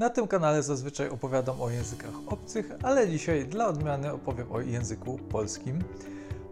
Na tym kanale zazwyczaj opowiadam o językach obcych, ale dzisiaj dla odmiany opowiem o języku polskim.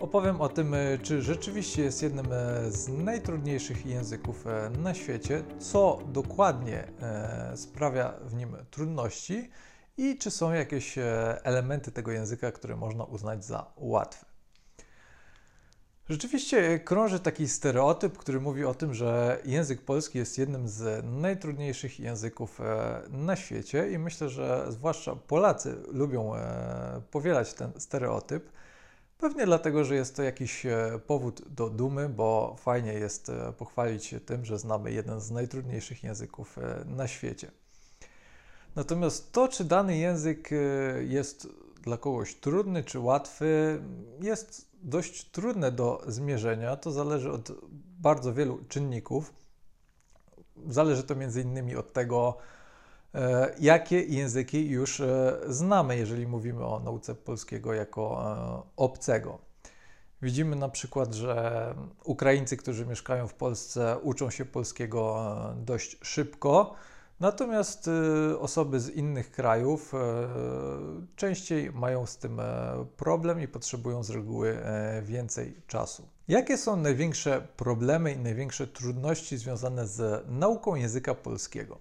Opowiem o tym, e, czy rzeczywiście jest jednym e, z najtrudniejszych języków e, na świecie, co dokładnie sprawia w nim trudności i czy są jakieś elementy tego języka, które można uznać za łatwe. Rzeczywiście krąży taki stereotyp, który mówi o tym, że język polski jest jednym z najtrudniejszych języków e, na świecie i myślę, że zwłaszcza Polacy lubią e, powielać ten stereotyp. Pewnie dlatego, że jest to jakiś e, powód do dumy, bo fajnie jest pochwalić się tym, że znamy jeden z najtrudniejszych języków na świecie. Natomiast to, czy dany język jest dla kogoś trudny czy łatwy, jest dość trudne do zmierzenia. To zależy od bardzo wielu czynników. Zależy to między innymi od tego, e, jakie języki już e, znamy, jeżeli mówimy o nauce polskiego jako e, obcego. Widzimy na przykład, że Ukraińcy, którzy mieszkają w Polsce, uczą się polskiego dość szybko Natomiast y, osoby z innych krajów y, częściej mają z tym e, problem i potrzebują z reguły e, więcej czasu. Jakie są największe problemy i największe trudności związane z nauką języka polskiego?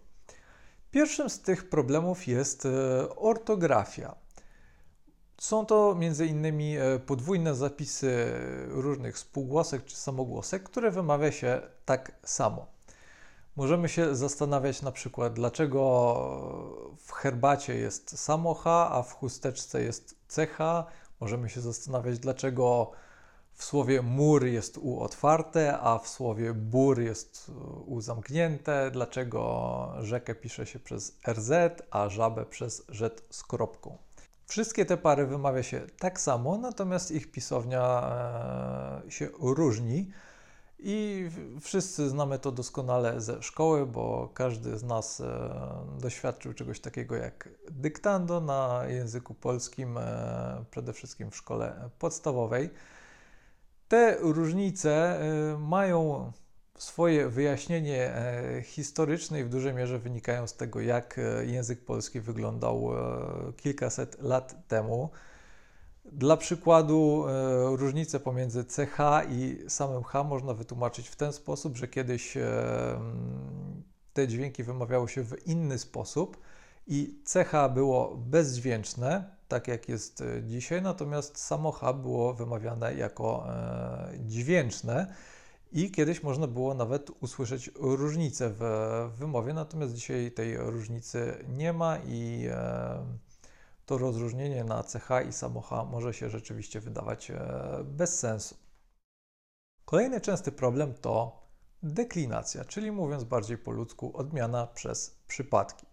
Pierwszym z tych problemów jest e, ortografia. Są to m.in. podwójne zapisy różnych spółgłosek czy samogłosek, które wymawia się tak samo. Możemy się zastanawiać na przykład, dlaczego w herbacie jest samo H, a w chusteczce jest CH. Możemy się zastanawiać, dlaczego w słowie mur jest U otwarte, a w słowie bur jest U zamknięte. Dlaczego rzekę pisze się przez RZ, a żabę przez Z z kropką. Wszystkie te pary wymawia się tak samo, natomiast ich pisownia e, się różni. I wszyscy znamy to doskonale ze szkoły, bo każdy z nas e, doświadczył czegoś takiego jak dyktando na języku polskim, e, przede wszystkim w szkole podstawowej. Te różnice e, mają swoje wyjaśnienie historyczne i w dużej mierze wynikają z tego, jak język polski wyglądał kilkaset lat temu. Dla przykładu e, różnicę pomiędzy CH i samym H można wytłumaczyć w ten sposób, że kiedyś e, te dźwięki wymawiało się w inny sposób i CH było bezdźwięczne, tak jak jest e, dzisiaj, natomiast samo H było wymawiane jako dźwięczne i kiedyś można było nawet usłyszeć różnicę w wymowie, natomiast dzisiaj tej różnicy nie ma i to rozróżnienie na CH i samo H może się rzeczywiście wydawać e, bez sensu. Kolejny częsty problem to deklinacja, czyli mówiąc bardziej po ludzku, odmiana przez przypadki.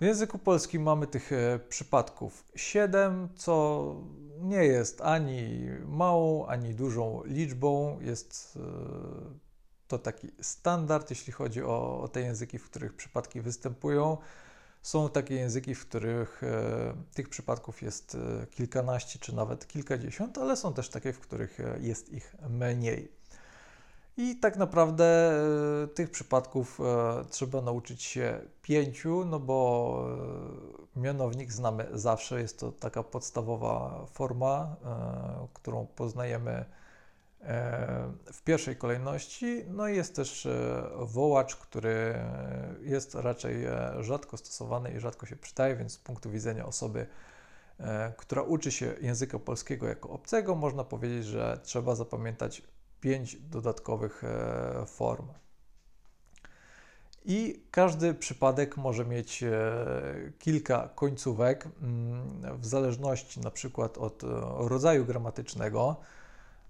W języku polskim mamy tych e, przypadków 7, co nie jest ani małą, ani dużą liczbą. Jest e, to taki standard, jeśli chodzi o, o te języki, w których przypadki występują. Są takie języki, w których e, tych przypadków jest e, kilkanaście czy nawet kilkadziesiąt, ale są też takie, w których e, jest ich mniej. I tak naprawdę tych przypadków trzeba nauczyć się pięciu, no bo mianownik znamy zawsze, jest to taka podstawowa forma, którą poznajemy w pierwszej kolejności. No i jest też e, wołacz, który jest raczej e, rzadko stosowany i rzadko się przydaje, więc z punktu widzenia osoby, która uczy się języka polskiego jako obcego, można powiedzieć, że trzeba zapamiętać pięć dodatkowych form. I każdy przypadek może mieć kilka końcówek, mm, w zależności na przykład od rodzaju gramatycznego.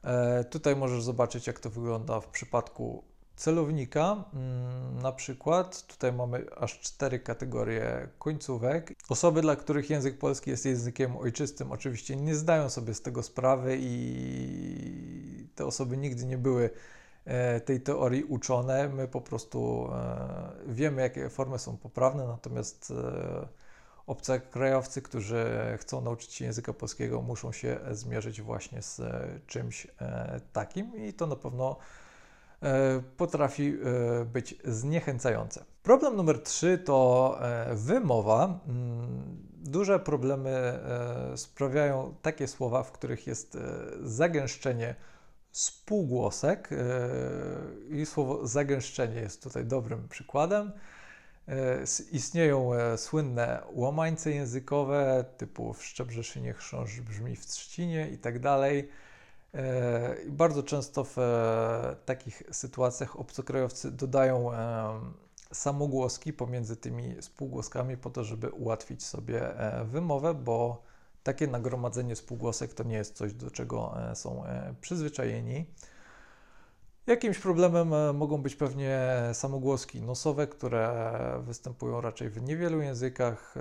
E, tutaj możesz zobaczyć, jak to wygląda w przypadku celownika. Mm, na przykład tutaj mamy aż cztery kategorie końcówek. Osoby, dla których język polski jest językiem ojczystym, oczywiście nie zdają sobie z tego sprawy i te osoby nigdy nie były e, tej teorii uczone. My po prostu e, wiemy, jakie formy są poprawne, natomiast obcokrajowcy, którzy chcą nauczyć się języka polskiego, muszą się zmierzyć właśnie z czymś e, takim i to na pewno e, potrafi e, być zniechęcające. Problem numer trzy to e, wymowa. Mm, duże problemy e, sprawiają takie słowa, w których jest e, zagęszczenie spółgłosek e, i słowo zagęszczenie jest tutaj dobrym przykładem. E, Istnieją e, słynne łamańce językowe typu w Szczebrzeszynie chrząszcz brzmi w trzcinie i tak dalej. E, bardzo często w takich sytuacjach obcokrajowcy dodają samogłoski pomiędzy tymi spółgłoskami po to, żeby ułatwić sobie wymowę, bo takie nagromadzenie spółgłosek to nie jest coś, do czego są przyzwyczajeni. Jakimś problemem e, mogą być pewnie samogłoski nosowe, które występują raczej w niewielu językach, e,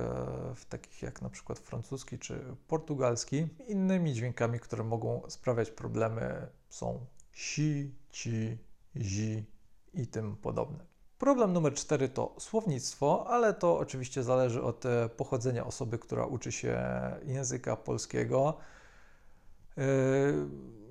w takich jak na przykład francuski czy portugalski. Innymi dźwiękami, które mogą sprawiać problemy są si, ci, zi i tym podobne. Problem numer cztery to słownictwo, ale to oczywiście zależy od e, pochodzenia osoby, która uczy się języka polskiego. E,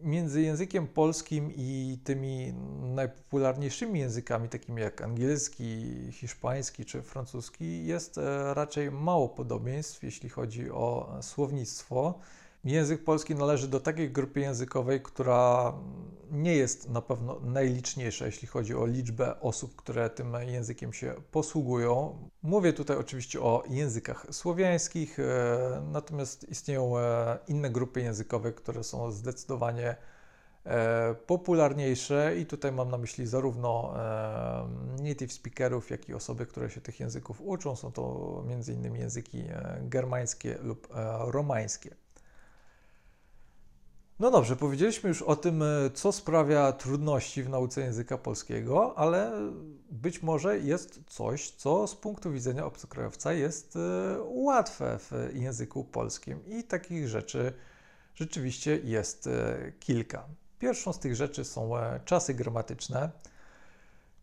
Między językiem polskim i tymi najpopularniejszymi językami, takimi jak angielski, hiszpański czy francuski, jest e, raczej mało podobieństw, jeśli chodzi o słownictwo. Język polski należy do takiej grupy językowej, która nie jest na pewno najliczniejsza, jeśli chodzi o liczbę osób, które tym językiem się posługują. Mówię tutaj oczywiście o językach słowiańskich, e, natomiast istnieją e, inne grupy językowe, które są zdecydowanie e, popularniejsze i tutaj mam na myśli zarówno native speakerów, jak i osoby, które się tych języków uczą. Są to m.in. języki germańskie lub romańskie. No dobrze, powiedzieliśmy już o tym, e, co sprawia trudności w nauce języka polskiego, ale być może jest coś, co z punktu widzenia obcokrajowca jest e, łatwe w języku polskim i takich rzeczy rzeczywiście jest e, kilka. Pierwszą z tych rzeczy są czasy gramatyczne.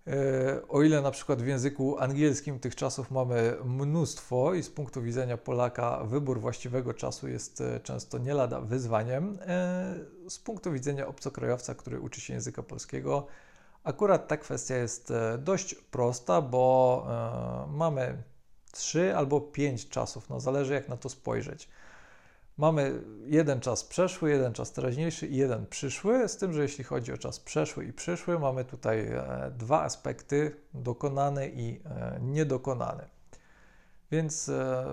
E, O ile na przykład w języku angielskim tych czasów mamy mnóstwo i z punktu widzenia Polaka wybór właściwego czasu jest e, często nie lada wyzwaniem, e, z punktu widzenia obcokrajowca, który uczy się języka polskiego, akurat ta kwestia jest dość prosta, bo mamy trzy albo pięć czasów, no zależy jak na to spojrzeć. Mamy jeden czas przeszły, jeden czas teraźniejszy i jeden przyszły, z tym, że jeśli chodzi o czas przeszły i przyszły, mamy tutaj e, dwa aspekty, dokonany i e, niedokonany. Więc e,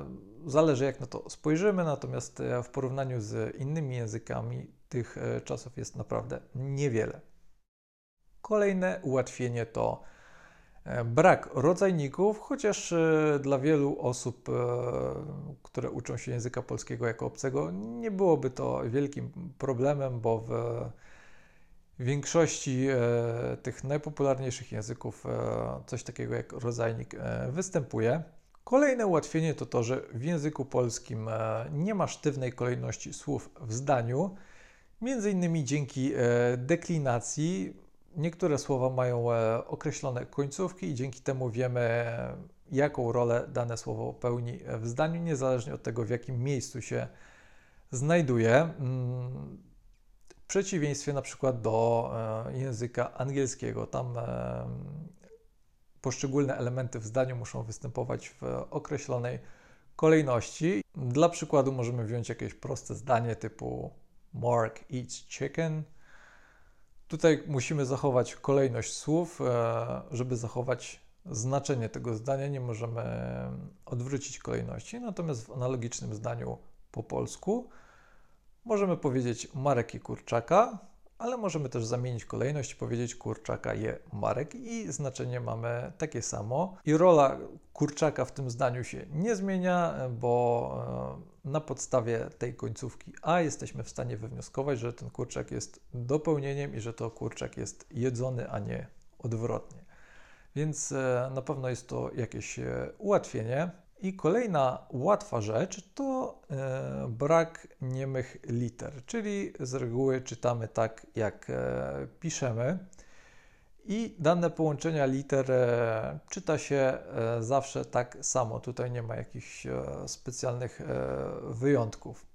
zależy jak na to spojrzymy, natomiast w porównaniu z innymi językami tych czasów jest naprawdę niewiele. Kolejne ułatwienie to brak rodzajników, chociaż e, dla wielu osób, e, które uczą się języka polskiego jako obcego, nie byłoby to wielkim problemem, bo w większości e, tych najpopularniejszych języków e, coś takiego jak rodzajnik e, występuje. Kolejne ułatwienie to to, że w języku polskim e, nie ma sztywnej kolejności słów w zdaniu, między innymi dzięki e, deklinacji Niektóre słowa mają e, określone końcówki i dzięki temu wiemy, jaką rolę dane słowo pełni w zdaniu, niezależnie od tego, w jakim miejscu się znajduje. Mm, W przeciwieństwie na przykład do e, języka angielskiego, tam e, poszczególne elementy w zdaniu muszą występować w określonej kolejności. Dla przykładu możemy wziąć jakieś proste zdanie typu Mark eats chicken. Tutaj musimy zachować kolejność słów, e, żeby zachować znaczenie tego zdania. Nie możemy odwrócić kolejności. Natomiast w analogicznym zdaniu po polsku możemy powiedzieć Marek i kurczaka, ale możemy też zamienić kolejność i powiedzieć kurczaka je Marek i znaczenie mamy takie samo. I rola kurczaka w tym zdaniu się nie zmienia, bo e, na podstawie tej końcówki A jesteśmy w stanie wywnioskować, że ten kurczak jest dopełnieniem i że to kurczak jest jedzony, a nie odwrotnie. Więc e, na pewno jest to jakieś e, ułatwienie. I kolejna łatwa rzecz to e, brak niemych liter, czyli z reguły czytamy tak, jak e, piszemy. I dane połączenia liter e, czyta się e, zawsze tak samo. Tutaj nie ma jakichś e, specjalnych e, wyjątków.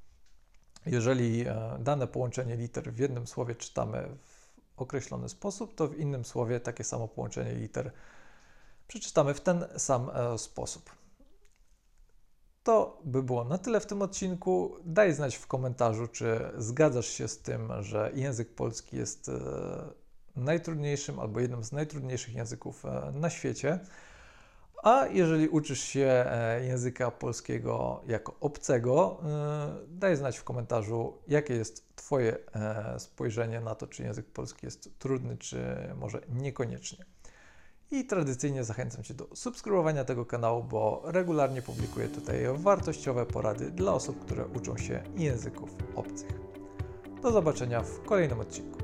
Jeżeli dane połączenie liter w jednym słowie czytamy w określony sposób, to w innym słowie takie samo połączenie liter przeczytamy w ten sam sposób. To by było na tyle w tym odcinku. Daj znać w komentarzu, czy zgadzasz się z tym, że język polski jest e, najtrudniejszym albo jednym z najtrudniejszych języków e, na świecie. A jeżeli uczysz się e, języka polskiego jako obcego, daj znać w komentarzu, jakie jest Twoje spojrzenie na to, czy język polski jest trudny, czy może niekoniecznie. I tradycyjnie zachęcam Cię do subskrybowania tego kanału, bo regularnie publikuję tutaj wartościowe porady dla osób, które uczą się języków obcych. Do zobaczenia w kolejnym odcinku.